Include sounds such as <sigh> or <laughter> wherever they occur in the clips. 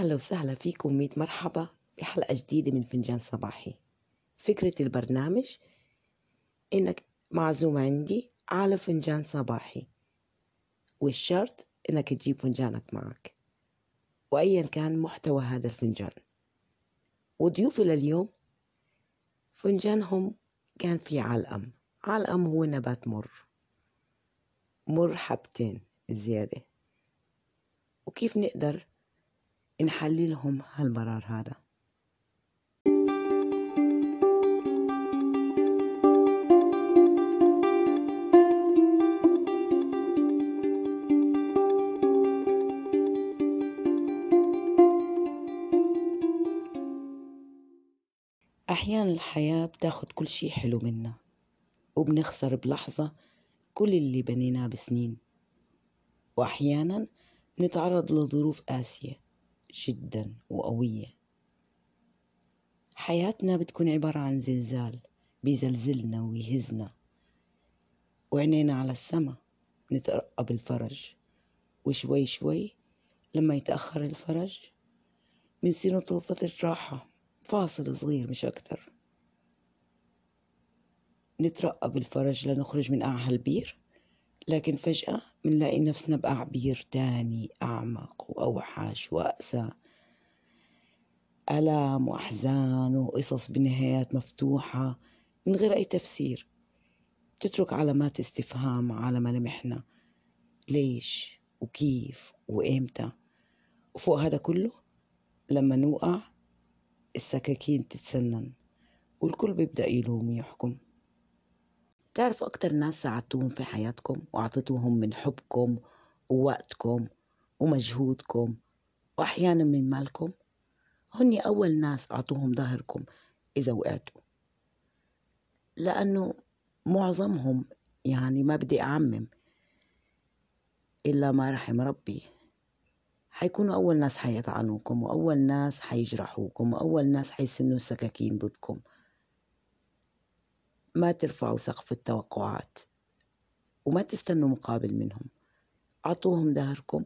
أهلا وسهلا فيكم ميت مرحبا بحلقة جديدة من فنجان صباحي. فكرة البرنامج إنك معزوم عندي على فنجان صباحي والشرط إنك تجيب فنجانك معك. وأيا كان محتوى هذا الفنجان. وضيوفي لليوم فنجانهم كان فيه علقم علقم هو نبات مر. مر حبتين زيادة. وكيف نقدر نحللهم هالمرار هذا. أحيانا الحياة بتاخد كل شي حلو منا وبنخسر بلحظة كل اللي بنيناه بسنين. وأحيانا نتعرض لظروف قاسية جدا وقوية. حياتنا بتكون عبارة عن زلزال بيزلزلنا ويهزنا وعينينا على السما نترقب الفرج. وشوي شوي لما يتأخر الفرج بنصير نطلب فترة راحة فاصل صغير مش أكتر. نترقب الفرج لنخرج من قاع هالبير لكن فجأة منلاقي نفسنا بقاع بير تاني أعمق وأوحش وأقسى. ألام وأحزان وقصص بنهايات مفتوحة من غير أي تفسير. تترك علامات استفهام على ملامحنا ليش؟ وكيف؟ وإمتى؟ وفوق هذا كله لما نوقع السكاكين تتسنن والكل بيبدأ يلوم ويحكم. تعرفوا أكتر ناس ساعدتوهم في حياتكم وأعطيتوهم من حبكم ووقتكم ومجهودكم وأحيانا من مالكم؟ هني أول ناس أعطوهم ظهركم إذا وقعتوا. لأنه معظمهم يعني ما بدي أعمم إلا ما رحم ربي. حيكونوا أول ناس حيطعنوكم وأول ناس حيجرحوكم وأول ناس حيسنوا السكاكين ضدكم. ما ترفعوا سقف التوقعات وما تستنوا مقابل منهم. أعطوهم ظهركم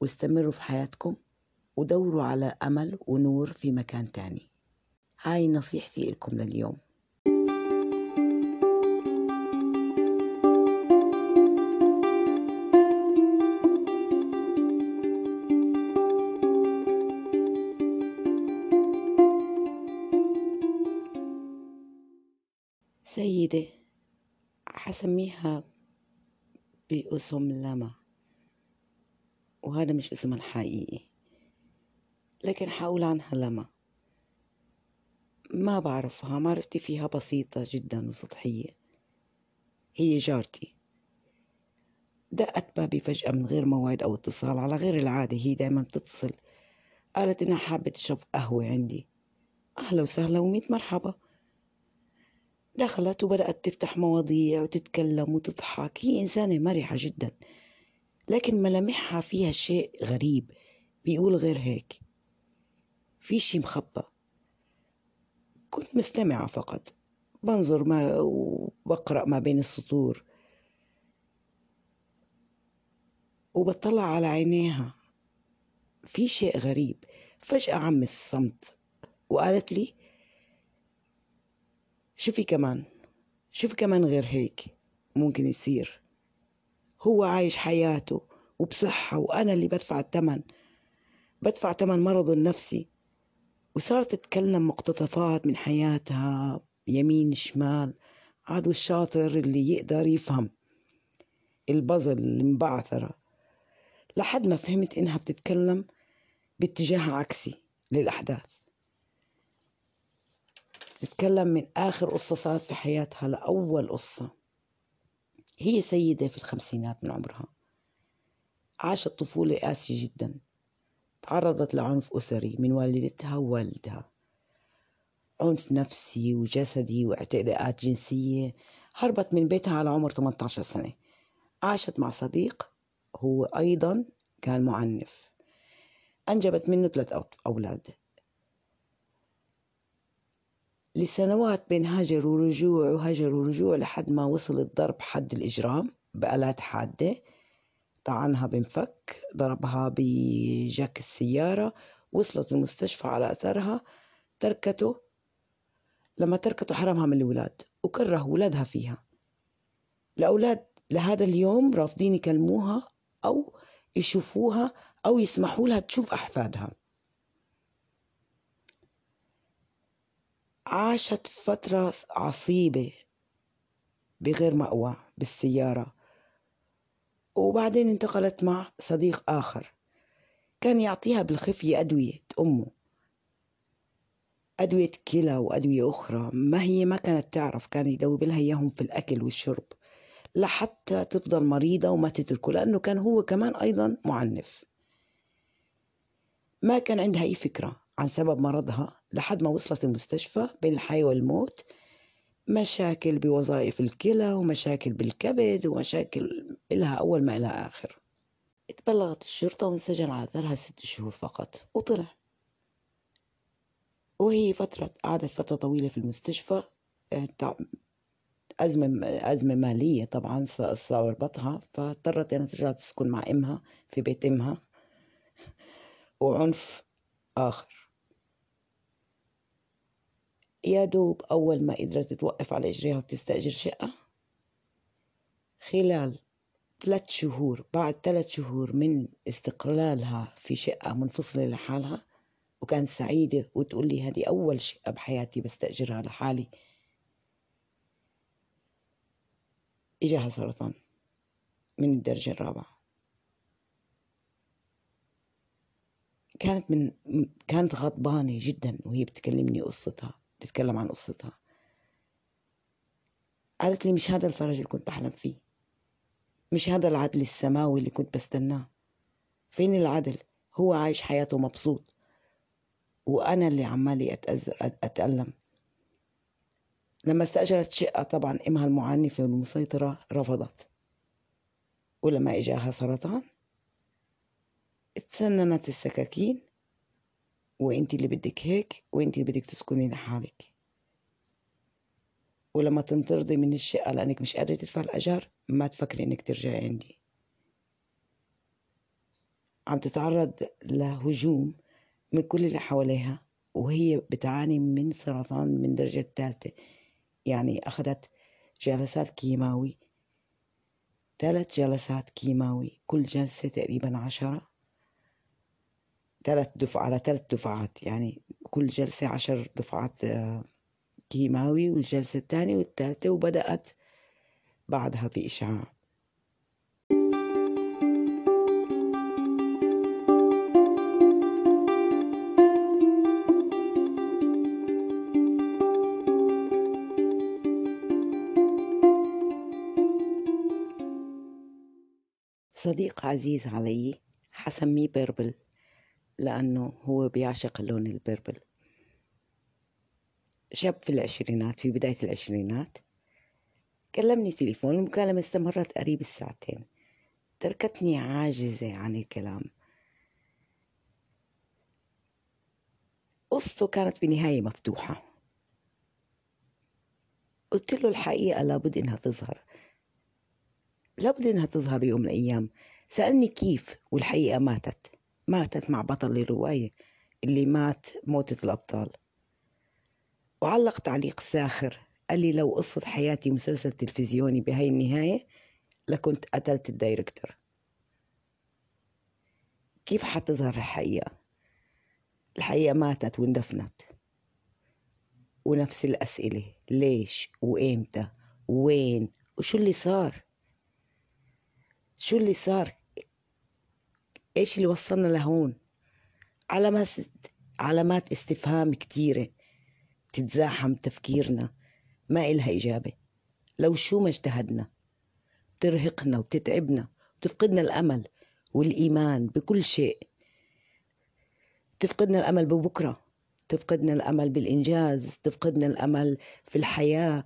واستمروا في حياتكم ودوروا على أمل ونور في مكان تاني. هاي نصيحتي لكم لليوم. سيدة حسميها باسم لما. وهذا مش اسمها الحقيقي لكن حقول عنها لما. ما بعرفها معرفتي فيها بسيطة جدا وسطحية. هي جارتي. دقت بابي فجأة من غير موعد أو اتصال على غير العادة هي دايما بتتصل. قالت إنها حابة تشرب قهوة عندي. أهلا وسهلا وميت مرحبا. دخلت وبدأت تفتح مواضيع وتتكلم وتضحك. هي إنسانة مرحة جدا لكن ملامحها فيها شيء غريب. بيقول غير هيك في شي مخبى كنت مستمعة فقط بنظر ما وبقرأ ما بين السطور. وبطلع على عينيها. في شيء غريب. فجأة عم الصمت وقالت لي شوفي كمان شوفي كمان غير هيك ممكن يصير. هو عايش حياته وبصحة وأنا اللي بدفع الثمن بدفع ثمن مرضه النفسي وصارت تتكلم مقتطفات من حياتها يمين شمال عاد الشاطر اللي يقدر يفهم البازل المبعثرة لحد ما فهمت إنها بتتكلم باتجاه عكسي للأحداث. تتكلم من آخر قصة صارت في حياتها لأول قصة. هي سيدة في الخمسينات من عمرها. عاشت طفولة قاسية جدا. تعرضت لعنف أسري من والدتها ووالدها. عنف نفسي وجسدي واعتداءات جنسية. هربت من بيتها على عمر 18 سنة. عاشت مع صديق هو أيضا كان معنف. أنجبت منه ثلاث أولاد. لسنوات بين هاجر ورجوع وهاجر ورجوع لحد ما وصل الضرب حد الإجرام بآلات حادة. طعنها بمفك ضربها بجاك السيارة وصلت المستشفى على أثرها. تركته. لما تركته حرمها من الولاد وكره ولادها فيها. الأولاد لهذا اليوم رافضين يكلموها أو يشوفوها أو يسمحوا لها تشوف أحفادها. عاشت فترة عصيبة بغير مأوى بالسيارة وبعدين انتقلت مع صديق آخر. كان يعطيها بالخفية أدوية أمه. أدوية كلى وأدوية أخرى ما هي ما كانت تعرف كان يدوب لها إياهم في الأكل والشرب لحتى تفضل مريضة وما تتركه لأنه كان هو كمان أيضا معنف. ما كان عندها أي فكرة عن سبب مرضها. لحد ما وصلت المستشفى بين الحياة والموت. مشاكل بوظائف الكلى ومشاكل بالكبد ومشاكل إلها أول ما إلها آخر. اتبلغت الشرطة وانسجن على ثرها ست شهور فقط وطلع. وهي فترة قعدت فترة طويلة في المستشفى آه، أزمة أزمة مالية طبعا صاربتها فاضطرت أنها ترجع تسكن مع أمها في بيت أمها. <laughs> وعنف آخر. يا دوب أول ما قدرت توقف على إجريها وتستأجر شقة؟ خلال ثلاث شهور بعد ثلاث شهور من استقلالها في شقة منفصلة لحالها وكانت سعيدة وتقول لي هذه أول شقة بحياتي بستأجرها لحالي إجاها سرطان من الدرجة الرابعة. كانت من كانت غضبانة جدا وهي بتكلمني قصتها. بتتكلم عن قصتها. قالت لي مش هذا الفرج اللي كنت بحلم فيه. مش هذا العدل السماوي اللي كنت بستناه. فين العدل؟ هو عايش حياته مبسوط. وأنا اللي عمالي أتأز... أتألم. لما استأجرت شقة طبعا إمها المعنفة والمسيطرة رفضت. ولما إجاها سرطان اتسننت السكاكين. وانت اللي بدك هيك وانت اللي بدك تسكني لحالك. ولما تنطردي من الشقة لأنك مش قادرة تدفع الأجار ما تفكري إنك ترجعي عندي. عم تتعرض لهجوم من كل اللي حواليها وهي بتعاني من سرطان من درجة الثالثة يعني أخذت جلسات كيماوي ثلاث جلسات كيماوي كل جلسة تقريبا عشرة. ثلاث دفع على ثلاث دفعات يعني كل جلسة عشر دفعات آه، كيماوي والجلسة الثانية والثالثة وبدأت بعدها بإشعاع. صديق عزيز علي حسميه بيربل. لأنه هو بيعشق اللون البيربل. شاب في العشرينات في بداية العشرينات كلمني تليفون المكالمة استمرت قريب الساعتين. تركتني عاجزة عن الكلام. قصته كانت بنهاية مفتوحة. قلت له الحقيقة لابد إنها تظهر. لابد إنها تظهر يوم من الأيام. سألني كيف والحقيقة ماتت. ماتت مع بطل الرواية اللي مات موتة الأبطال. وعلق تعليق ساخر قال لي لو قصة حياتي مسلسل تلفزيوني بهاي النهاية لكنت قتلت ال director. كيف حتظهر الحقيقة؟ الحقيقة ماتت واندفنت. ونفس الأسئلة ليش؟ وإمتى؟ وين؟ وشو اللي صار؟ شو اللي صار؟ إيش اللي وصلنا لهون؟ علامات علامات استفهام كتيرة تتزاحم تفكيرنا ما إلها إجابة. لو شو ما اجتهدنا ترهقنا وتتعبنا وتفقدنا الأمل والإيمان بكل شيء. تفقدنا الأمل ببكرة تفقدنا الأمل بالإنجاز تفقدنا الأمل في الحياة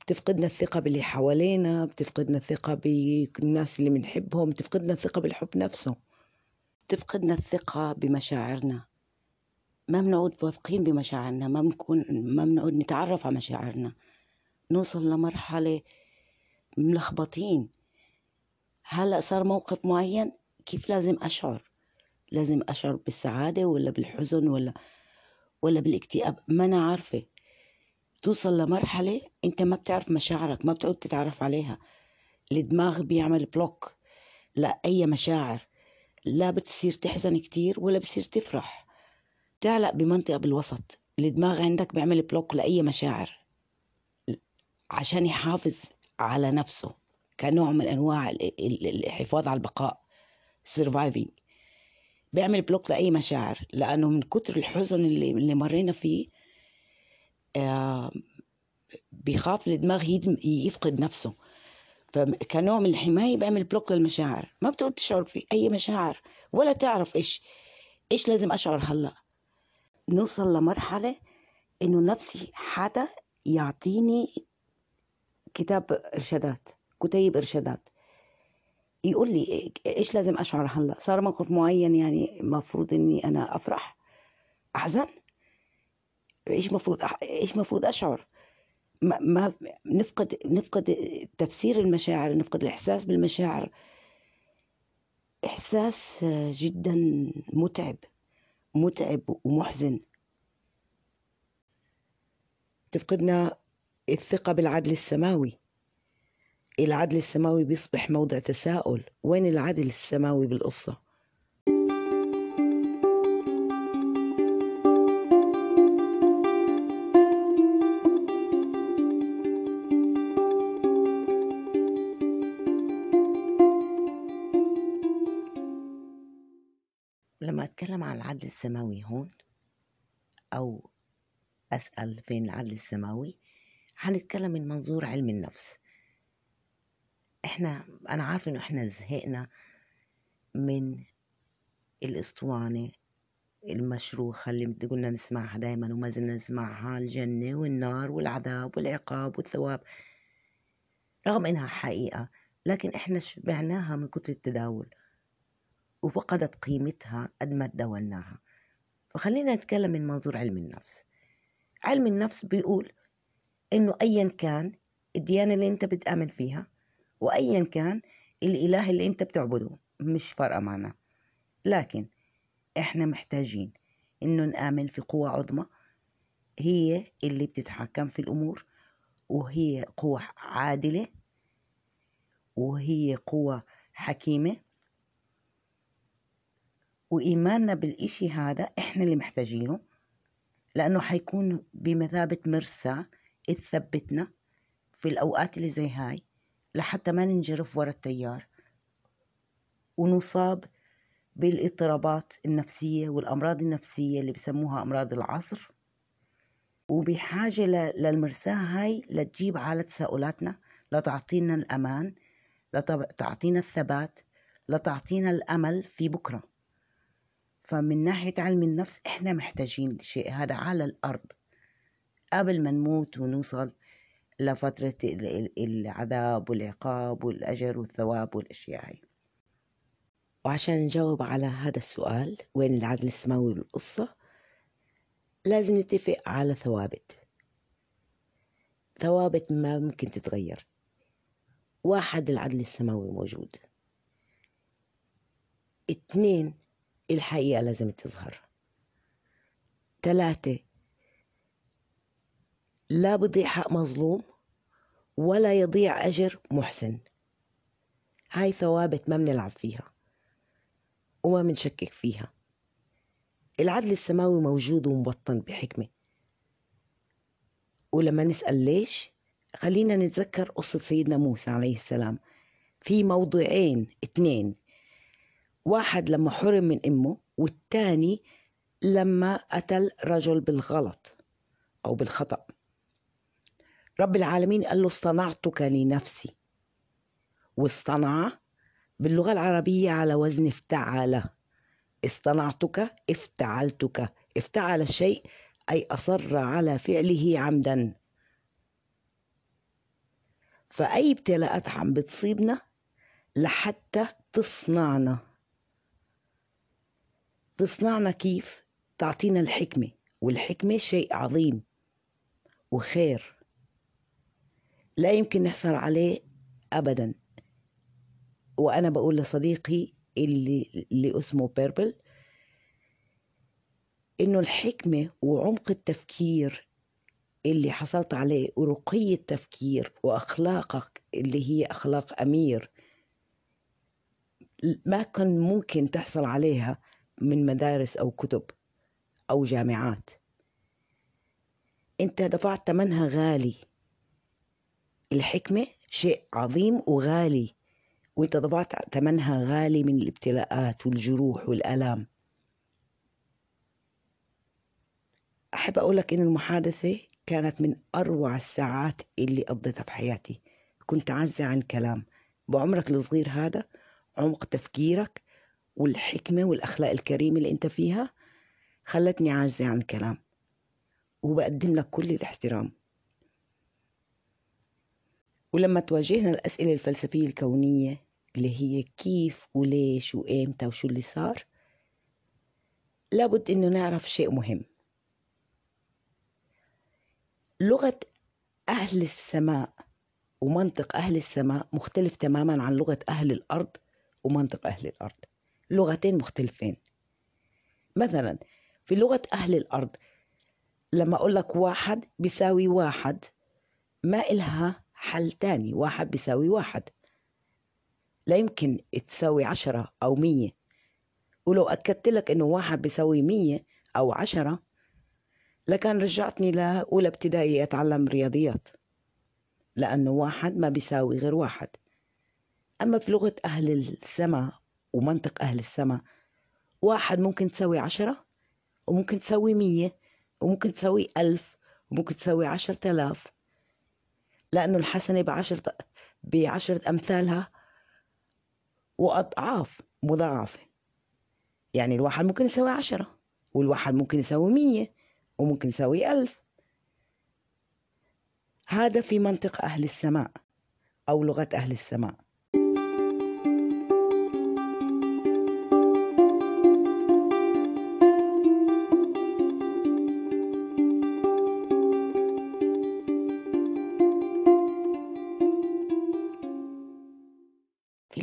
بتفقدنا الثقة باللي حوالينا بتفقدنا الثقة بالناس اللي بنحبهم بتفقدنا الثقة بالحب نفسه. تفقدنا الثقة بمشاعرنا. ما بنعود واثقين بمشاعرنا ما بنكون ما بنعود نتعرف على مشاعرنا. نوصل لمرحلة ملخبطين. هلأ صار موقف معين كيف لازم أشعر؟ لازم أشعر بالسعادة ولا بالحزن ولا ولا بالاكتئاب؟ ما أنا عارفة. توصل لمرحلة أنت ما بتعرف مشاعرك ما بتعود تتعرف عليها. الدماغ بيعمل block لأي مشاعر. لا بتصير تحزن كتير ولا بتصير تفرح. تعلق بمنطقة بالوسط. الدماغ عندك بيعمل block لأي مشاعر. عشان يحافظ على نفسه كنوع من أنواع الحفاظ على البقاء surviving. بيعمل block لأي مشاعر. لأنه من كتر الحزن اللي, اللي مرينا فيه آه بيخاف الدماغ يفقد نفسه. فكنوع من الحماية بيعمل block للمشاعر. ما بتعود تشعر في أي مشاعر ولا تعرف إيش إيش لازم أشعر هلأ. نوصل لمرحلة إنه نفسي حدا يعطيني كتاب إرشادات كتيب إرشادات. يقول لي إيش لازم أشعر هلأ. صار موقف معين يعني مفروض إني أنا أفرح. أحزن. إيش مفروض إيش مفروض أشعر. ما, ما نفقد نفقد تفسير المشاعر نفقد الإحساس بالمشاعر. إحساس جدا متعب متعب ومحزن. تفقدنا الثقة بالعدل السماوي. العدل السماوي بيصبح موضع تساؤل. وين العدل السماوي بالقصة؟ العدل السماوي هون أو أسأل فين العدل السماوي؟ هنتكلم من منظور علم النفس. إحنا أنا عارفه إنه إحنا زهقنا من الأسطوانة المشروخة اللي قلنا نسمعها دايما وما زلنا نسمعها الجنة والنار والعذاب والعقاب والثواب رغم إنها حقيقة لكن إحنا شبعناها من كتر التداول. وفقدت قيمتها قد ما تداولناها. فخلينا نتكلم من منظور علم النفس. علم النفس بيقول إنه ايا كان الديانة اللي أنت بتآمن فيها وأيا كان الإله اللي أنت بتعبده مش فارقة معنا. لكن إحنا محتاجين إنه نآمن في قوة عظمى هي اللي بتتحكم في الأمور وهي قوة عادلة وهي قوة حكيمة وإيماننا بالإشي هذا إحنا اللي محتاجينه لأنه حيكون بمثابة مرسى تثبتنا في الأوقات اللي زي هاي لحتى ما ننجرف ورا التيار. ونصاب بالاضطرابات النفسية والأمراض النفسية اللي بسموها أمراض العصر. وبحاجة للمرساة هاي لتجيب على تساؤلاتنا لتعطينا الأمان لتعطينا الثبات لتعطينا الأمل في بكرة. فمن ناحية علم النفس إحنا محتاجين الشيء هذا على الأرض. قبل ما نموت ونوصل لفترة العذاب والعقاب والأجر والثواب والأشياء هاي. وعشان نجاوب على هذا السؤال وين العدل السماوي بالقصة لازم نتفق على ثوابت. ثوابت ما ممكن تتغير. واحد العدل السماوي موجود. اثنين الحقيقة لازم تظهر. ثلاثة لا بضيع حق مظلوم ولا يضيع أجر محسن. هاي ثوابت ما بنلعب فيها وما بنشكك فيها. العدل السماوي موجود ومبطن بحكمة. ولما نسأل ليش خلينا نتذكر قصة سيدنا موسى عليه السلام. في موضوعين اثنين. واحد لما حرم من أمه والثاني لما قتل رجل بالغلط أو بالخطأ. رب العالمين قال له اصطنعتك لنفسي. واصطنع باللغة العربية على وزن افتعل. اصطنعتك افتعلتك. افتعل الشيء أي أصر على فعله عمدا. فأي ابتلاءات عم بتصيبنا لحتى تصنعنا. تصنعنا كيف؟ تعطينا الحكمة والحكمة شيء عظيم وخير لا يمكن نحصل عليه أبدا وأنا بقول لصديقي اللي, اللي اسمه بيربل إنه الحكمة وعمق التفكير اللي حصلت عليه ورقي التفكير وأخلاقك اللي هي أخلاق أمير ما كان ممكن تحصل عليها من مدارس أو كتب أو جامعات. أنت دفعت ثمنها غالي. الحكمة شيء عظيم وغالي وأنت دفعت ثمنها غالي من الابتلاءات والجروح والآلام أحب أقول لك إن المحادثة كانت من أروع الساعات اللي قضيتها بحياتي. كنت عاجزة عن كلام. بعمرك الصغير هذا عمق تفكيرك والحكمة والأخلاق الكريمة اللي أنت فيها خلتني عاجزة عن كلام وبقدم لك كل الاحترام. ولما تواجهنا الأسئلة الفلسفية الكونية اللي هي كيف وليش وإمتى وشو اللي صار لابد إنه نعرف شيء مهم. لغة أهل السماء ومنطق أهل السماء مختلف تماما عن لغة أهل الأرض ومنطق أهل الأرض. لغتين مختلفين. مثلا في لغة أهل الأرض لما أقول لك واحد بيساوي واحد ما إلها حل تاني واحد بيساوي واحد. لا يمكن تساوي عشرة أو مية. ولو أكدت لك إنه واحد بيساوي مية أو عشرة لكان رجعتني لأولى ابتدائي أتعلم رياضيات لأنه واحد ما بيساوي غير واحد. أما في لغة أهل السماء ومنطق أهل السماء واحد ممكن تساوي عشرة وممكن تساوي مية وممكن تساوي ألف وممكن تساوي عشرة آلاف. لأنه الحسنة بعشرة بعشرة أمثالها وأضعاف مضاعفة. يعني الواحد ممكن يساوي عشرة والواحد ممكن يساوي مية وممكن يساوي ألف. هذا في منطق أهل السماء أو لغة أهل السماء.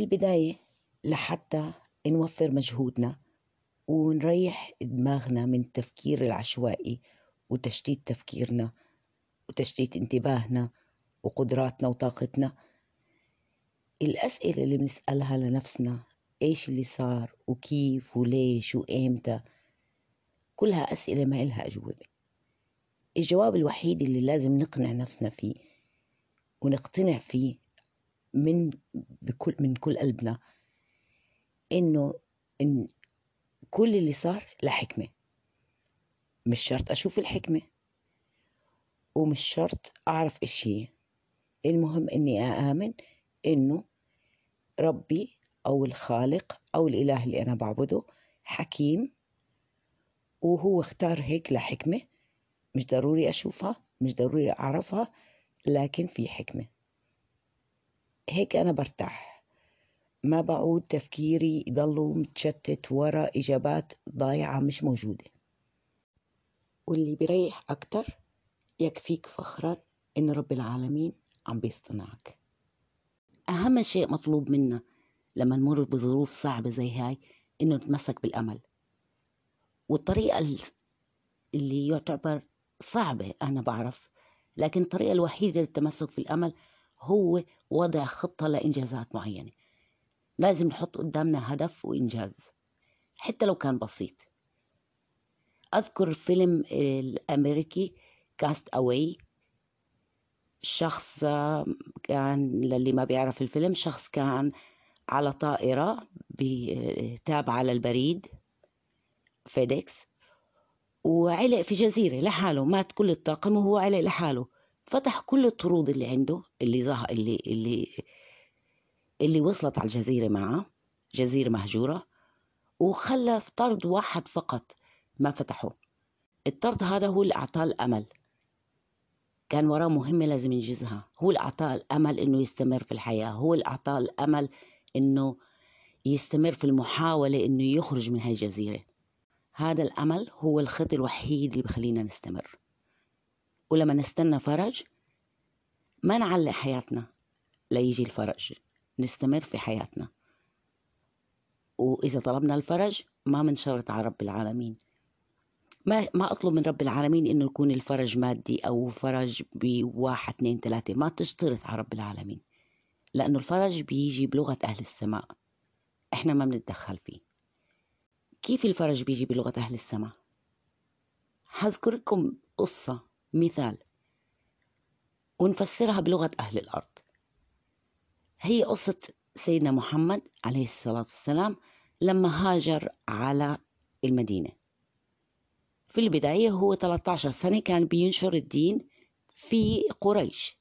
البداية لحتى نوفر مجهودنا ونريح دماغنا من التفكير العشوائي وتشتيت تفكيرنا وتشتيت انتباهنا وقدراتنا وطاقتنا. الأسئلة اللي بنسألها لنفسنا إيش اللي صار وكيف وليش وإمتى؟ كلها أسئلة ما إلها أجوبة. الجواب الوحيد اللي لازم نقنع نفسنا فيه ونقتنع فيه من بكل من كل قلبنا إنه إن كل اللي صار لحكمة. مش شرط أشوف الحكمة ومش شرط أعرف إيش هي المهم إني آمن إنه ربي أو الخالق أو الإله اللي أنا بعبده حكيم وهو اختار هيك لحكمة. مش ضروري أشوفها مش ضروري أعرفها لكن في حكمة. هيك أنا برتاح. ما بعود تفكيري يضل متشتت ورا إجابات ضايعة مش موجودة. واللي بيريح أكتر يكفيك فخرا إن رب العالمين عم بيصطنعك. أهم شيء مطلوب منا لما نمر بظروف صعبة زي هاي إنه نتمسك بالأمل. والطريقة اللي يعتبر صعبة أنا بعرف لكن الطريقة الوحيدة للتمسك في الأمل هو وضع خطة لإنجازات معينة. لازم نحط قدامنا هدف وإنجاز حتى لو كان بسيط. أذكر فيلم الأمريكي كاست أواي شخص كان للي ما بيعرف الفيلم شخص كان على طائرة تابعة للبريد فيديكس وعلق في جزيرة لحاله مات كل الطاقم وهو علق لحاله. فتح كل الطرود اللي عنده اللي ظهر اللي اللي اللي وصلت على الجزيرة معه جزيرة مهجورة وخلى طرد واحد فقط ما فتحه الطرد هذا هو اللي أعطاه الأمل. كان وراه مهمة لازم ينجزها. هو اللي أعطاه الأمل إنه يستمر في الحياة. هو اللي أعطاه الأمل إنه يستمر في المحاولة إنه يخرج من هاي الجزيرة. هذا الأمل هو الخط الوحيد اللي بخلينا نستمر. ولما نستنى فرج ما نعلق حياتنا ليجي الفرج. نستمر في حياتنا. وإذا طلبنا الفرج ما منشرط على رب العالمين. ما ما أطلب من رب العالمين إنه يكون الفرج مادي أو فرج بواحد اثنين ثلاثة. ما تشترط على رب العالمين. لأنه الفرج بيجي بلغة أهل السماء. إحنا ما بنتدخل فيه. كيف الفرج بيجي بلغة أهل السماء؟ حذكر لكم قصة. مثال. ونفسرها بلغة أهل الأرض. هي قصة سيدنا محمد عليه الصلاة والسلام لما هاجر على المدينة. في البداية هو 13 سنة كان بينشر الدين في قريش.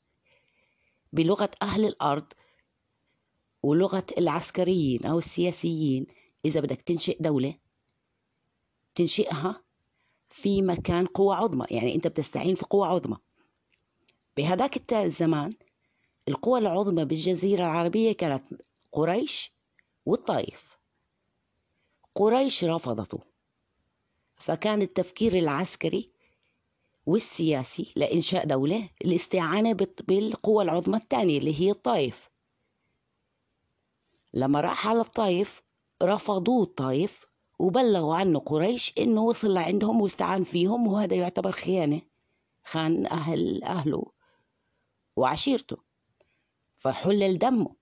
بلغة أهل الأرض ولغة العسكريين أو السياسيين إذا بدك تنشئ دولة تنشئها في مكان قوة عظمى يعني أنت بتستعين في قوة عظمى. بهذاك الزمان القوى العظمى بالجزيرة العربية كانت قريش والطائف. قريش رفضته. فكان التفكير العسكري والسياسي لإنشاء دولة الاستعانة بالقوى العظمى الثانية اللي هي الطائف. لما راح على الطائف رفضوه الطائف وبلغوا عنه قريش إنه وصل لعندهم واستعان فيهم وهذا يعتبر خيانة خان أهل أهله وعشيرته. فحلل دمه.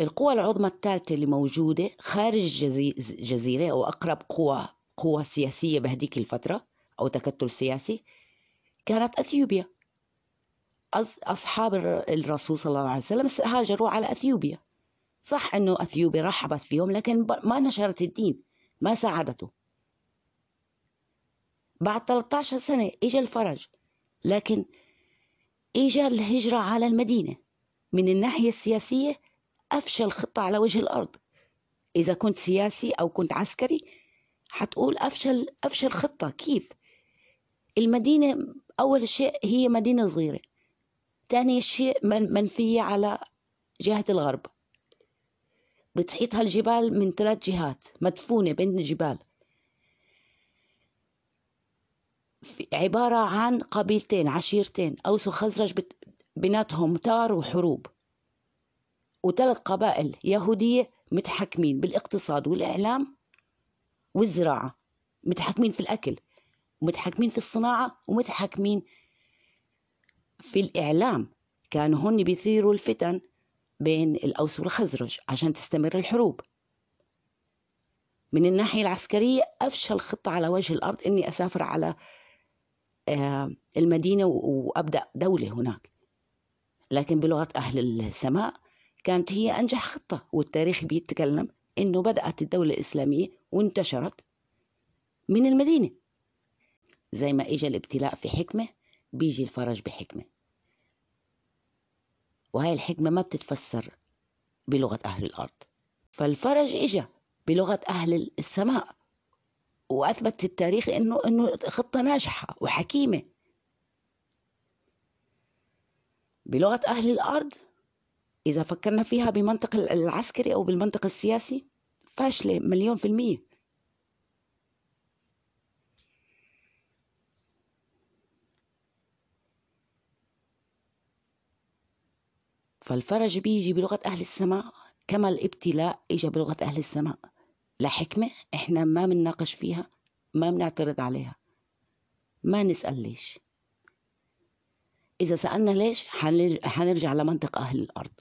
القوى العظمى الثالثة اللي موجودة خارج الجزيرة أو أقرب قوى قوى سياسية بهديك الفترة أو تكتل سياسي كانت أثيوبيا. أصحاب الرسول صلى الله عليه وسلم هاجروا على أثيوبيا. صح أنه أثيوبيا رحبت فيهم لكن ما نشرت الدين ما ساعدته. بعد 13 سنة إجا الفرج لكن إجا الهجرة على المدينة. من الناحية السياسية أفشل خطة على وجه الأرض. إذا كنت سياسي أو كنت عسكري حتقول أفشل أفشل خطة. كيف؟ المدينة أول شيء هي مدينة صغيرة ثاني شيء منفية على جهة الغرب. بتحيطها الجبال من ثلاث جهات مدفونة بين الجبال. عبارة عن قبيلتين عشيرتين أوس وخزرج بيناتهم تار وحروب. وثلاث قبائل يهودية متحكمين بالاقتصاد والإعلام والزراعة. متحكمين في الأكل ومتحكمين في الصناعة ومتحكمين في الإعلام. كانوا هن بيثيروا الفتن. بين الأوس والخزرج عشان تستمر الحروب. من الناحية العسكرية أفشل خطة على وجه الأرض إني أسافر على آه، المدينة وأبدأ دولة هناك. لكن بلغة أهل السماء كانت هي أنجح خطة والتاريخ بيتكلم إنه بدأت الدولة الإسلامية وانتشرت من المدينة. زي ما إجا الابتلاء في حكمة بيجي الفرج بحكمة. وهاي الحكمة ما بتتفسر بلغة أهل الأرض. فالفرج إجا بلغة أهل السماء وأثبت التاريخ إنه إنه خطة ناجحة وحكيمة. بلغة أهل الأرض إذا فكرنا فيها بمنطق العسكري أو بالمنطق السياسي فاشلة مليون في المية. فالفرج بيجي بلغة أهل السماء كما الابتلاء إجا بلغة أهل السماء. لحكمة إحنا ما بنناقش فيها ما بنعترض عليها. ما نسأل ليش. إذا سألنا ليش حنرجع لمنطق أهل الأرض.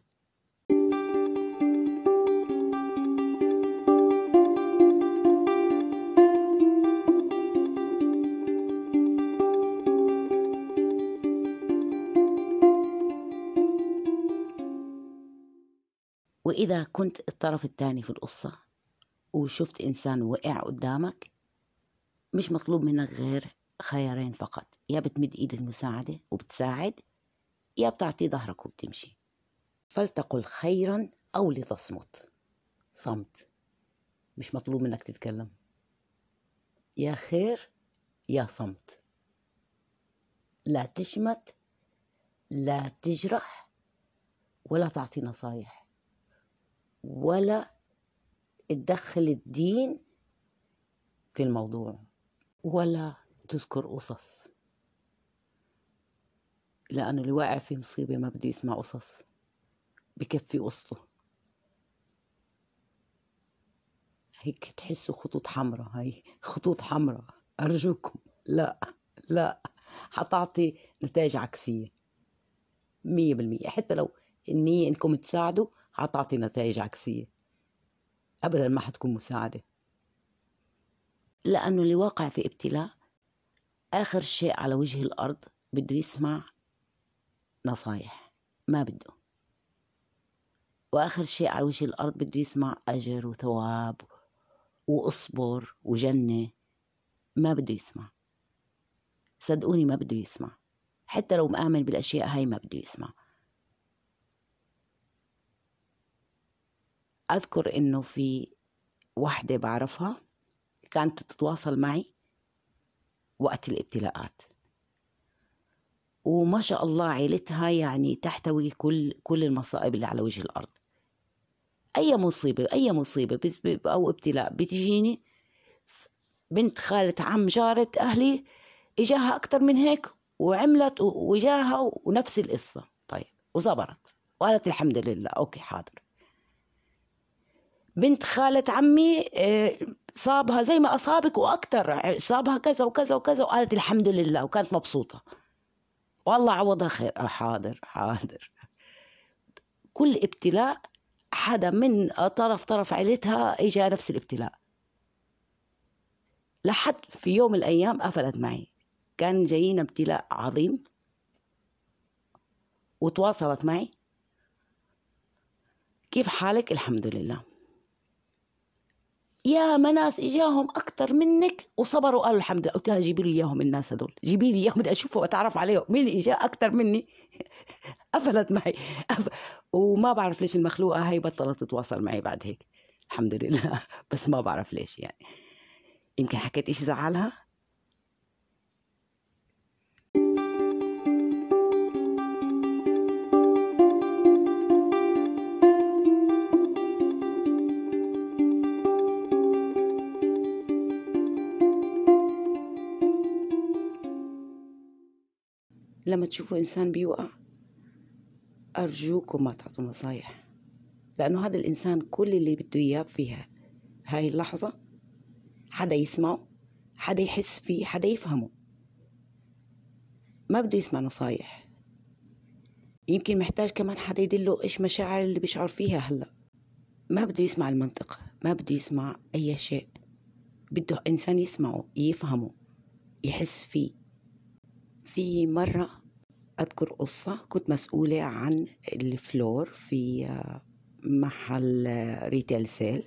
وإذا كنت الطرف الثاني في القصة وشفت إنسان وقع قدامك مش مطلوب منك غير خيارين فقط. يا بتمد إيد المساعدة وبتساعد يا بتعطي ظهرك وبتمشي. فلتقل خيرا أو لتصمت. صمت. مش مطلوب منك تتكلم. يا خير يا صمت. لا تشمت لا تجرح ولا تعطي نصايح. ولا تدخل الدين في الموضوع ولا تذكر قصص. لأنه اللي واقع في مصيبة ما بده يسمع قصص بكفي قصته. هيك تحسوا خطوط حمراء هاي. <laughs> خطوط حمراء. أرجوكم. لا. لا. حتعطي نتائج عكسية. مية بالمية. حتى لو النية إنكم تساعدوا حتعطي نتائج عكسية. أبدا ما حتكون مساعدة. لأنه اللي واقع في ابتلاء آخر شيء على وجه الأرض بده يسمع نصايح. ما بده. وآخر شيء على وجه الأرض بده يسمع أجر وثواب وأصبر وجنة. ما بده يسمع. صدقوني ما بده يسمع. حتى لو مآمن بالأشياء هاي ما بده يسمع. أذكر إنه في وحدة بعرفها كانت تتواصل معي وقت الابتلاءات. وما شاء الله عيلتها يعني تحتوي كل كل المصائب اللي على وجه الأرض. أي مصيبة أي مصيبة أو ابتلاء بتجيني بنت خالة عم جارة أهلي إجاها أكثر من هيك وعملت وجاها ونفس القصة. طيب وصبرت وقالت الحمد لله أوكي حاضر. بنت خالة عمي آه، صابها زي ما أصابك وأكثر صابها كذا وكذا وكذا وقالت الحمد لله وكانت مبسوطة. والله عوضها خير. آه، حاضر حاضر. كل ابتلاء حدا من طرف طرف عيلتها اجى نفس الابتلاء. لحد في يوم من الأيام قفلت معي. كان جايين ابتلاء عظيم. وتواصلت معي. كيف حالك؟ الحمد لله. يا ناس اجاهم أكثر منك وصبروا قالوا الحمد لله. قلت لها جيبي لي إياهم الناس هدول جيبي لي إياهم بدي أشوفهم وأتعرف عليهم. مين إجا؟ أكثر مني. <laughs> قفلت معي. <laughs> وما بعرف ليش المخلوقة هاي بطلت تتواصل معي بعد هيك. الحمد لله. <laughs> بس ما بعرف ليش يعني. يمكن حكيت إشي زعلها؟ لما تشوفوا إنسان بيوقع أرجوكم ما تعطوا نصايح لأنه هذا الإنسان كل اللي بده إياه فيها هاي اللحظة حدا يسمعه حدا يحس فيه حدا يفهمه. ما بده يسمع نصايح. يمكن محتاج كمان حدا يدله إيش مشاعر اللي بيشعر فيها هلأ. ما بده يسمع المنطق ما بده يسمع أي شيء. بده إنسان يسمعه يفهمه يحس فيه. في مرة أذكر قصة. كنت مسؤولة عن ال floor في محل retail sale.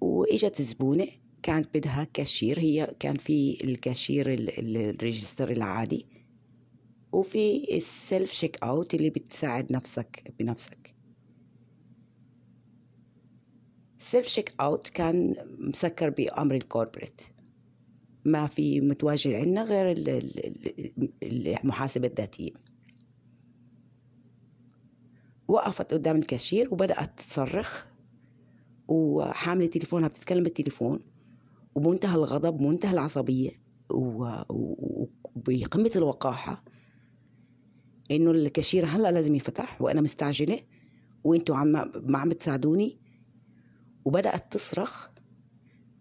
وإجت زبونة كانت بدها كاشير. هي كان في ال cashier ال register العادي. وفي ال self checkout اللي بتساعد نفسك بنفسك. ال self checkout كان مسكر بأمر ال corporate. ما في متواجد عندنا غير المحاسبة الذاتية. وقفت قدام الكاشير وبدأت تصرخ وحاملة تليفونها بتتكلم بالتليفون وبمنتهى الغضب ومنتهى العصبية وبقمة الوقاحة إنه الكاشير هلأ لازم يفتح وأنا مستعجلة وأنتوا عم ما عم تساعدوني وبدأت تصرخ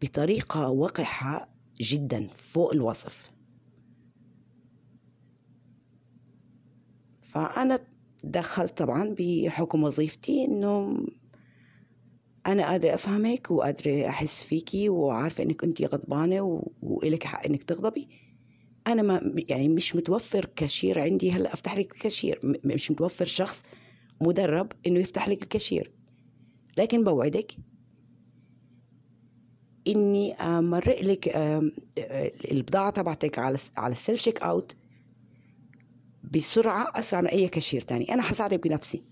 بطريقة وقحة جدا فوق الوصف. فأنا دخلت طبعا بحكم وظيفتي إنه أنا قادرة أفهمك وقادرة أحس فيكي وعارفة إنك أنت غضبانة وإلك حق إنك تغضبي. أنا ما يعني مش متوفر كاشير عندي. هلا أفتح لك الكاشير. مش متوفر شخص مدرب إنه يفتح لك الكاشير. لكن بوعدك إني امرق لك البضاعة تبعتك على على ال self checkout بسرعة أسرع من أي كاشير تاني. أنا حساعدك بنفسي.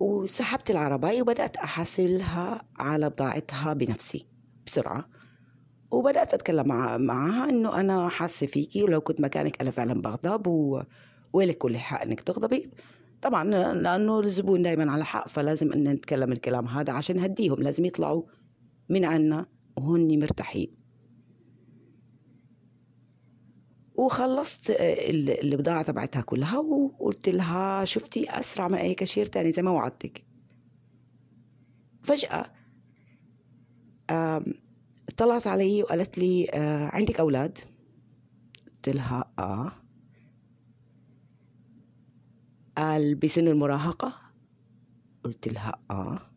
وسحبت العرباية وبدأت أحاسبها على بضاعتها بنفسي بسرعة. وبدأت أتكلم مع معها إنه أنا حاسة فيكي ولو كنت مكانك أنا فعلا بغضب و... ولك كل الحق إنك تغضبي. طبعا لأنه الزبون دايما على حق فلازم إن نتكلم الكلام هذا عشان نهديهم. لازم يطلعوا من عنا وهن مرتاحين. وخلصت البضاعة تبعتها كلها وقلت لها شفتي أسرع من أي كاشير تاني زي ما وعدتك. فجأة طلعت علي وقالت لي آه عندك أولاد؟ قلت لها آه. قال بسن المراهقة؟ قلت لها آه.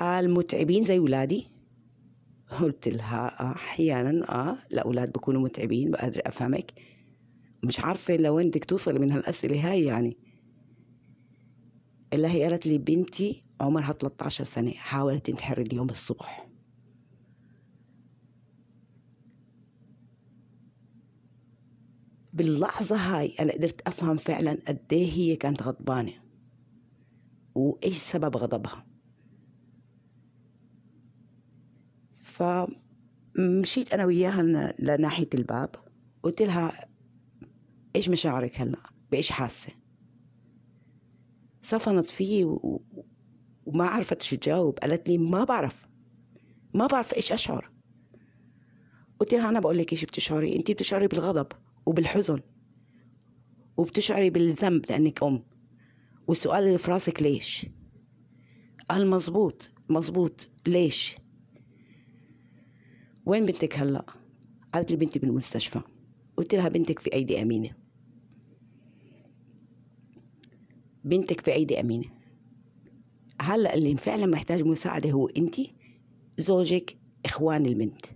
قال متعبين زي ولادي. قلت لها آه أحيانا آه الأولاد بكونوا متعبين بقدر أفهمك. مش عارفة لوين بدك توصلي من هالأسئلة هاي يعني. إلا هي قالت لي بنتي عمرها 13 سنة حاولت تنتحر اليوم الصبح. باللحظة هاي أنا قدرت أفهم فعلا قد إيه هي كانت غضبانة. وإيش سبب غضبها؟ فمشيت أنا وياها لناحية الباب قلت لها إيش مشاعرك هلأ؟ بإيش حاسة؟ صفنت فيه و... وما عرفت شو تجاوب قالت لي ما بعرف ما بعرف إيش أشعر. قلت لها أنا بقول لك إيش بتشعري؟ أنت بتشعري بالغضب وبالحزن وبتشعري بالذنب لأنك أم. والسؤال اللي في راسك ليش؟ قال مزبوط مزبوط ليش؟ وين بنتك هلا؟ قالت لي بنتي بالمستشفى. قلت لها بنتك في أيدي أمينة. بنتك في أيدي أمينة. هلا اللي فعلا محتاج مساعدة هو أنت زوجك إخوان البنت.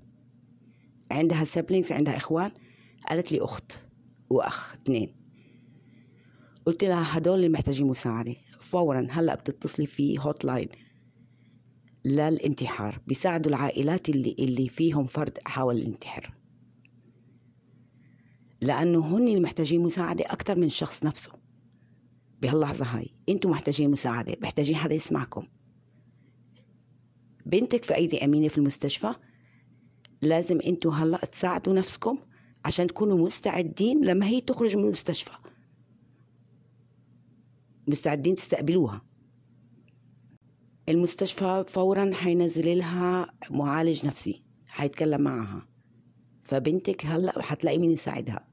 عندها siblings عندها إخوان. قالت لي أخت وأخ اثنين. قلت لها هدول اللي محتاجين مساعدة. فورا هلا بتتصلي في hotline للانتحار بيساعدوا العائلات اللي اللي فيهم فرد حاول الانتحار. لأنه هن اللي محتاجين مساعدة أكثر من الشخص نفسه. بهاللحظة هاي أنتم محتاجين مساعدة محتاجين حدا يسمعكم. بنتك في أيدي أمينة في المستشفى لازم أنتم هلأ تساعدوا نفسكم عشان تكونوا مستعدين لما هي تخرج من المستشفى. مستعدين تستقبلوها. المستشفى فورا حينزل لها معالج نفسي حيتكلم معها. فبنتك هلأ حتلاقي مين يساعدها؟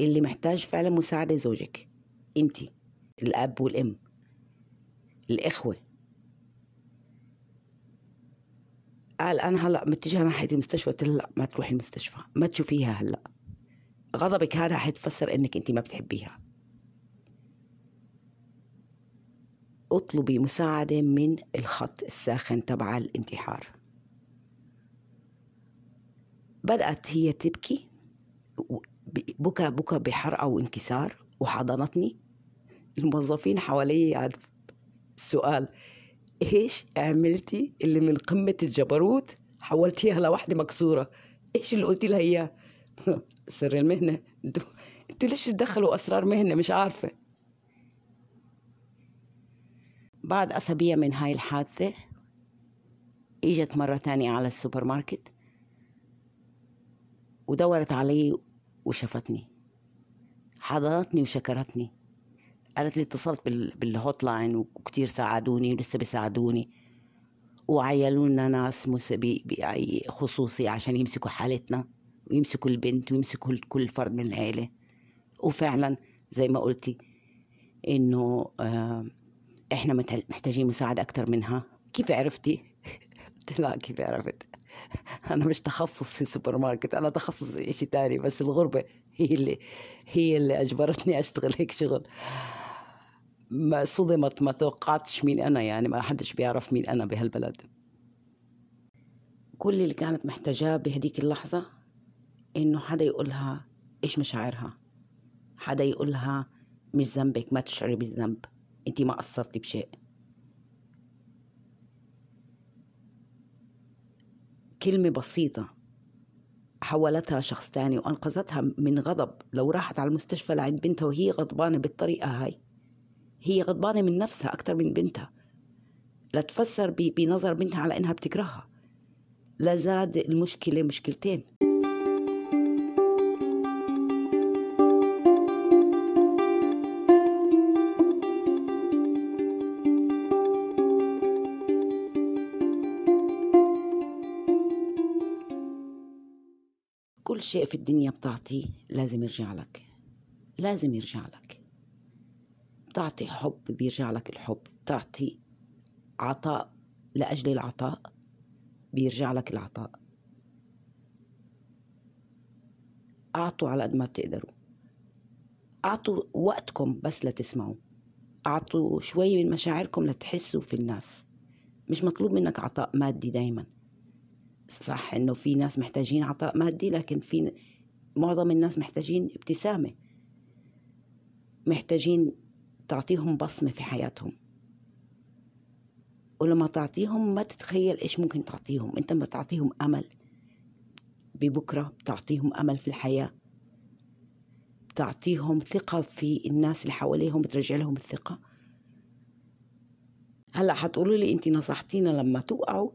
اللي محتاج فعلا مساعدة زوجك انت الأب والأم الإخوة. قال أنا هلأ متجهة ناحية المستشفى قلت لأ ما تروحي المستشفى ما تشوفيها هلأ. غضبك هذا حيتفسر إنك انت ما بتحبيها. اطلبي مساعدة من الخط الساخن تبع الانتحار. بدأت هي تبكي بكى بكى بحرقة وانكسار وحضنتني. الموظفين حوالي السؤال إيش عملتي اللي من قمة الجبروت حولتيها لوحدة مكسورة؟ إيش اللي قلتي لها إياه؟ <laughs> سر المهنة. أنتوا أنتوا ليش تدخلوا أسرار مهنة؟ مش عارفة. بعد أسابيع من هاي الحادثة إجت مرة تانية على السوبر ماركت ودورت علي وشفتني حضنتني وشكرتني قالت لي اتصلت بالهوت لاين وكتير ساعدوني ولسه بيساعدوني وعيلوا لنا ناس خصوصي عشان يمسكوا حالتنا ويمسكوا البنت ويمسكوا كل فرد من العيلة. وفعلا زي ما قلتي إنه آه إحنا محتاجين مساعدة أكثر منها. كيف عرفتي؟ قلت لا كيف عرفت؟ أنا مش تخصص في سوبر ماركت أنا تخصص إشي تاني بس الغربة هي اللي هي اللي أجبرتني أشتغل هيك شغل. ما صدمت ما توقعتش مين أنا يعني ما حدش بيعرف مين أنا بهالبلد. كل اللي كانت محتاجاه بهديك اللحظة إنه حدا يقولها إيش مشاعرها؟ حدا يقولها مش ذنبك ما تشعري بالذنب. انت ما قصرتي بشيء. كلمة بسيطة حولتها لشخص تاني وأنقذتها من غضب. لو راحت على المستشفى لعند بنتها وهي غضبانة بالطريقة هاي هي غضبانة من نفسها أكثر من بنتها. لا تفسر بنظر بنتها على إنها بتكرهها. لزاد المشكلة مشكلتين. شيء في الدنيا بتعطيه لازم يرجع لك. لازم يرجع لك. بتعطي حب بيرجع لك الحب. بتعطي عطاء لأجل العطاء بيرجع لك العطاء. أعطوا على قد ما بتقدروا. أعطوا وقتكم بس لتسمعوا. أعطوا شوي من مشاعركم لتحسوا في الناس. مش مطلوب منك عطاء مادي دايما. صح إنه في ناس محتاجين عطاء مادي لكن في معظم الناس محتاجين ابتسامة. محتاجين تعطيهم بصمة في حياتهم. ولما تعطيهم ما تتخيل إيش ممكن تعطيهم. أنت ما تعطيهم أمل ببكرة بتعطيهم أمل في الحياة. بتعطيهم ثقة في الناس اللي حواليهم بترجع لهم الثقة. هلأ حتقولوا لي انت نصحتينا لما توقعوا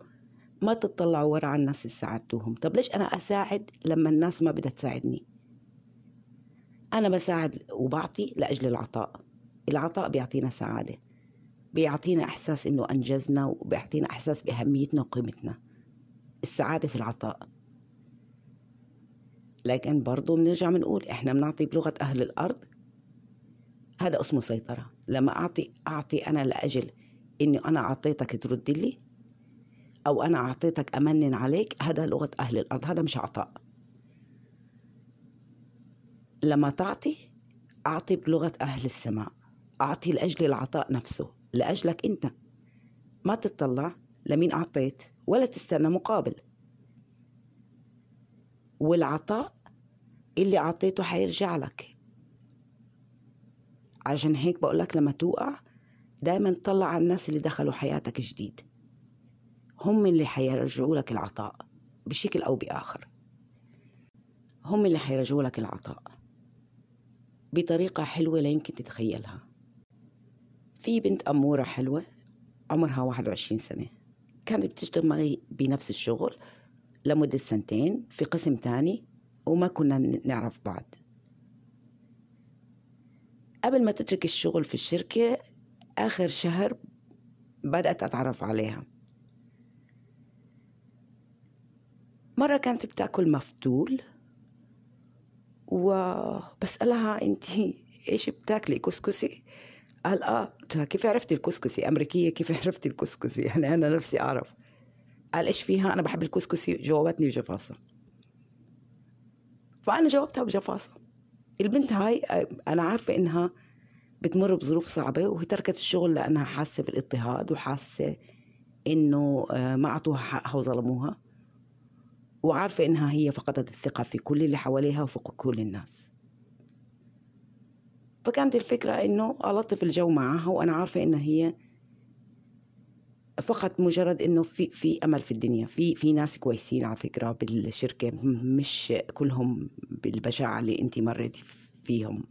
ما تطلعوا ورا على الناس اللي ساعدتوهم. طب ليش أنا أساعد لما الناس ما بدها تساعدني؟ أنا بساعد وبعطي لأجل العطاء. العطاء بيعطينا سعادة. بيعطينا إحساس إنه أنجزنا وبيعطينا إحساس بأهميتنا وقيمتنا. السعادة في العطاء. لكن برضو بنرجع بنقول إحنا بنعطي بلغة أهل الأرض. هذا اسمه سيطرة. لما أعطي أعطي أنا لأجل إني أنا أعطيتك ترد لي أو أنا أعطيتك أمنن عليك هذا لغة أهل الأرض هذا مش عطاء. لما تعطي أعطي بلغة أهل السماء. أعطي لأجل العطاء نفسه لأجلك أنت. ما تطلع لمين أعطيت ولا تستنى مقابل. والعطاء اللي عطيته حيرجع لك. عشان هيك بقول لك لما توقع دايما طلع على الناس اللي دخلوا حياتك جديد. هم اللي حيرجعوا لك العطاء بشكل أو بآخر. هم اللي حيرجعوا لك العطاء. بطريقة حلوة لا يمكن تتخيلها. في بنت أمورة حلوة عمرها 21 سنة. كانت بتشتغل معي بنفس الشغل لمدة سنتين في قسم تاني وما كنا نعرف بعض. قبل ما تترك الشغل في الشركة آخر شهر بدأت أتعرف عليها. مرة كانت بتأكل مفتول وبسألها أنت إيش بتاكلي؟ كسكسي؟ قال آه كيف عرفتي الكسكسي؟ أمريكية كيف عرفتي الكسكسي؟ يعني أنا نفسي أعرف. قال إيش فيها؟ أنا بحب الكسكسي جاوبتني بجفاصة. فأنا جاوبتها بجفاصة. البنت هاي أنا عارفة إنها بتمر بظروف صعبة وهي تركت الشغل لأنها حاسة بالإضطهاد وحاسة إنه آه، ما أعطوها حقها وظلموها. وعارفة إنها هي فقدت الثقة في كل اللي حواليها وفي كل الناس. فكانت الفكرة إنه ألطف الجو معها وأنا عارفة إنها هي فقط مجرد إنه في في أمل في الدنيا. في في ناس كويسين على فكرة بالشركة مش كلهم بالبشاعة اللي أنت مريتي فيهم.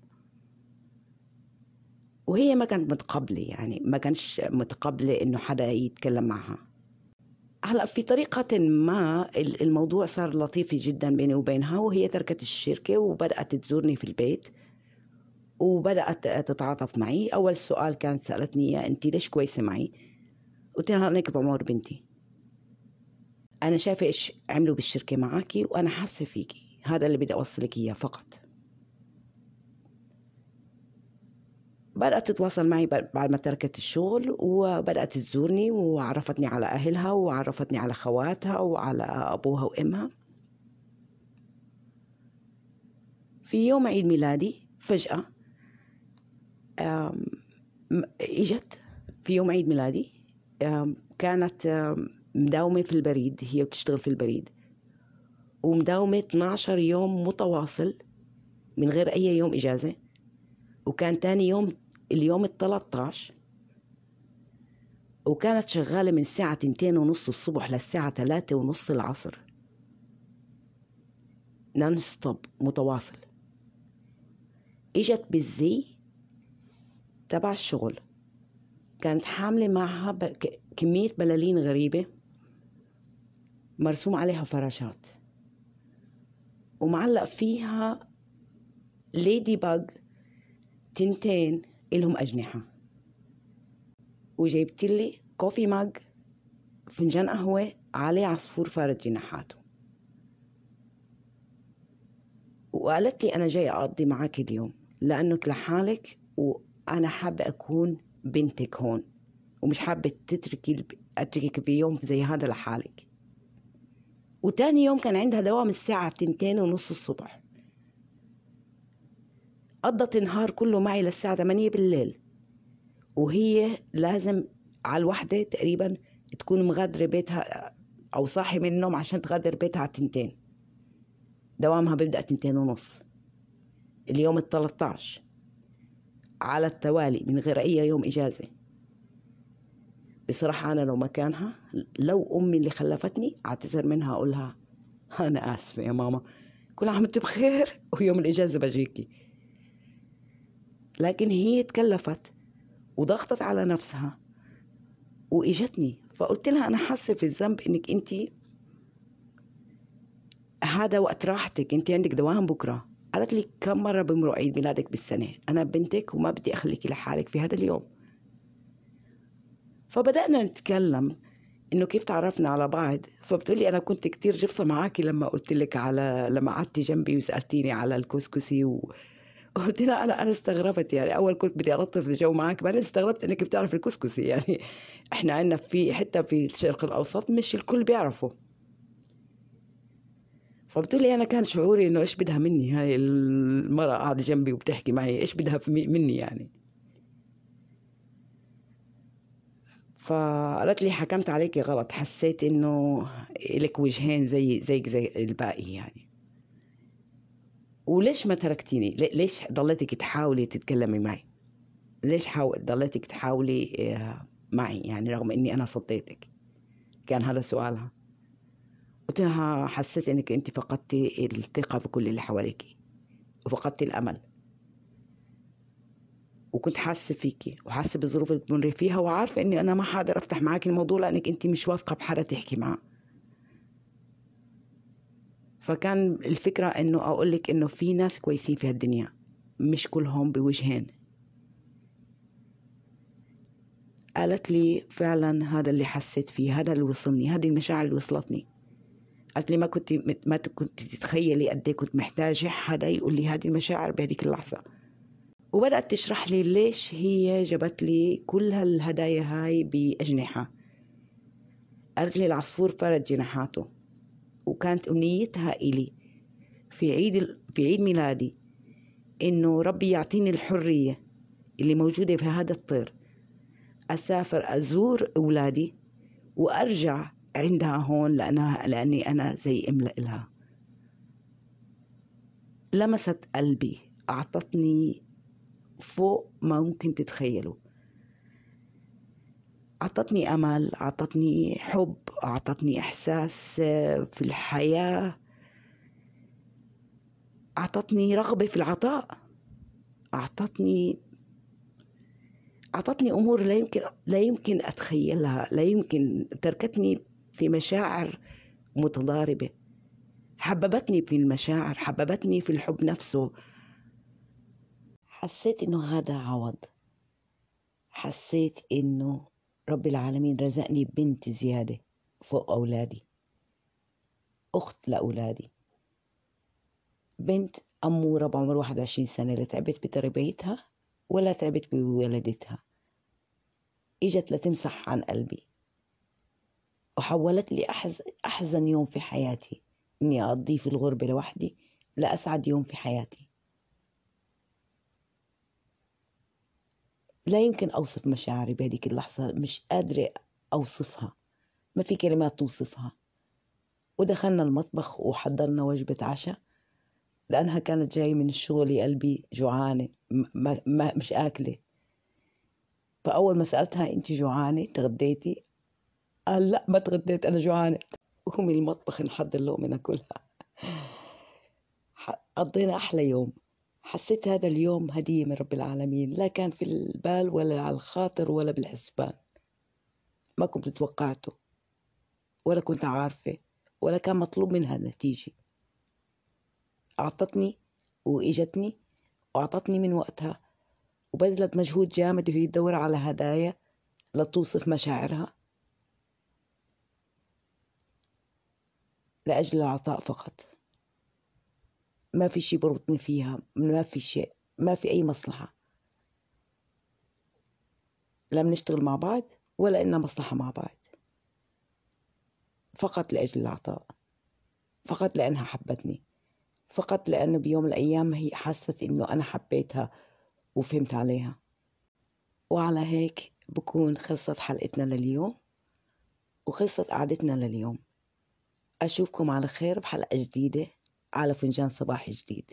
وهي ما كانت متقبلة يعني ما كانش متقبلة إنه حدا يتكلم معها. هلا في طريقة ما الموضوع صار لطيف جدا بيني وبينها وهي تركت الشركة وبدأت تزورني في البيت وبدأت تتعاطف معي. أول سؤال كانت سألتني أنت ليش كويسة معي؟ قلت لها أنا بعمر بنتي. أنا شايفة إيش عملوا بالشركة معاكي وأنا حاسة فيكي. هذا اللي بدي أوصلك إياه فقط. بدأت تتواصل معي بعد ما تركت الشغل وبدأت تزورني وعرفتني على أهلها وعرفتني على خواتها وعلى أبوها وأمها. في يوم عيد ميلادي فجأة إجت في يوم عيد ميلادي كانت مداومة في البريد هي بتشتغل في البريد. ومداومة 12 يوم متواصل من غير أي يوم إجازة. وكان تاني يوم اليوم ال 13 وكانت شغالة من الساعة تنتين ونص الصبح للساعة ثلاثة ونص العصر. non-stop متواصل. إجت بالزي تبع الشغل. كانت حاملة معها كمية بلالين غريبة مرسوم عليها فراشات. ومعلق فيها ladybug تنتين. إلهم أجنحة. وجايبت لي coffee mug فنجان قهوة عليه عصفور فارد جناحاته. وقالت لي أنا جاي أقضي معك اليوم لأنك لحالك وأنا حابة أكون بنتك هون ومش حابة تتركي أتركك في يوم زي هذا لحالك. وتاني يوم كان عندها دوام الساعة تنتين ونص الصبح. قضت النهار كله معي للساعة 8 بالليل. وهي لازم على الوحدة تقريبا تكون مغادرة بيتها أو صاحي من النوم عشان تغادر بيتها على تنتين دوامها بيبدأ تنتين ونص. اليوم الثلاثة على التوالي من غير أي يوم إجازة. بصراحة أنا لو مكانها لو أمي اللي خلفتني أعتذر منها أقولها أنا آسفة يا ماما. كل عام وأنت بخير ويوم الإجازة بجيكي. لكن هي تكلفت وضغطت على نفسها وإجتني. فقلت لها أنا حاسة في الذنب إنك أنت هذا وقت راحتك. أنت عندك دوام بكرة. قالت لي كم مرة بمرق عيد ميلادك بالسنة؟ أنا بنتك وما بدي أخليكي لحالك في هذا اليوم. فبدأنا نتكلم إنه كيف تعرفنا على بعض. فبتقولي أنا كنت كتير جفصه معاكي لما قلت لك على لما قعدتي جنبي وسألتيني على الكسكسي و... قلت لها أنا أنا استغربت يعني. أول كنت بدي الطف الجو معك بعدين استغربت إنك بتعرف الكسكسي. <laughs> يعني إحنا عندنا في حتى في الشرق الأوسط مش الكل بيعرفه. فبتقول لي أنا كان شعوري إنه إيش بدها مني هاي المرأة قاعدة جنبي وبتحكي معي إيش بدها مني يعني؟ فقالت لي حكمت عليكي غلط حسيت إنه لك وجهين زي زيك زي الباقي يعني. وليش ما تركتيني؟ ليش ضليتك تحاولي تتكلمي معي؟ ليش حاول ضليتك تحاولي آه، معي؟ يعني رغم إني أنا صديتك. كان هذا سؤالها. قلت لها حسيت إنك أنت فقدتي الثقة في كل اللي حواليك. وفقدتي الأمل. وكنت حاسة فيكي وحاسة بالظروف اللي بتمري فيها وعارفة إني أنا ما حقدر أفتح معك الموضوع لأنك أنت مش واثقة بحدا تحكي معه فكان الفكرة إنه أقول لك إنه في ناس كويسين في هالدنيا مش كلهم بوجهين. قالت لي فعلا هذا اللي حسيت فيه هذا اللي وصلني هذه المشاعر اللي وصلتني. قالت لي ما كنت ما كنت تتخيلي قد إيه كنت محتاجة حدا يقول لي هذه المشاعر بهذيك اللحظة. وبدأت تشرح لي ليش هي جابت لي كل هالهدايا هاي بأجنحة. قالت لي العصفور فرد جناحاته. وكانت أمنيتها إلي في عيد في عيد ميلادي إنه ربي يعطيني الحرية اللي موجودة في هذا الطير أسافر أزور أولادي وأرجع عندها هون لأنها لأني أنا زي أم لها. لمست قلبي أعطتني فوق ما ممكن تتخيلوا أعطتني أمل أعطتني حب أعطتني إحساس آه، في الحياة. أعطتني رغبة في العطاء. أعطتني أعطتني أمور لا يمكن لا يمكن أتخيلها لا يمكن تركتني في مشاعر متضاربة. حببتني في المشاعر حببتني في الحب نفسه. حسيت إنه هذا عوض. حسيت إنه رب العالمين رزقني بنت زيادة فوق أولادي. أخت لأولادي. بنت أمورة بعمر 21 سنة. لا تعبت بتربيتها ولا تعبت بولدتها إجت لتمسح عن قلبي. وحولت لي أحز أحزن يوم في حياتي. إني أقضيه في الغربة لوحدي لأسعد يوم في حياتي. لا يمكن أوصف مشاعري بهذيك اللحظة مش قادرة أوصفها. ما في كلمات توصفها. ودخلنا المطبخ وحضرنا وجبة عشاء لأنها كانت جاي من الشغل قلبي جوعانة ما, ما مش آكلة. فأول ما سألتها أنت جوعانة؟ تغديتي؟ قال لا ما تغديت أنا جوعانة. وهم المطبخ نحضر لقمة ناكلها قضينا أحلى يوم. حسيت هذا اليوم هدية من رب العالمين لا كان في البال ولا على الخاطر ولا بالحسبان. ما كنت توقعته ولا كنت عارفة ولا كان مطلوب منها نتيجة أعطتني وإجتني وأعطتني من وقتها وبذلت مجهود جامد في تدور على هدايا لتوصف مشاعرها. لأجل العطاء فقط. ما في شيء بربطني فيها ما في شيء ما في أي مصلحة. لا بنشتغل مع بعض ولا إنها مصلحة مع بعض. فقط لأجل العطاء فقط لأنها حبتني. فقط لأنه بيوم من الأيام هي حست إنه أنا حبيتها وفهمت عليها. وعلى هيك بكون خلصت حلقتنا لليوم وخلصت قعدتنا لليوم. أشوفكم على خير بحلقة جديدة. على فنجان صباحي جديد.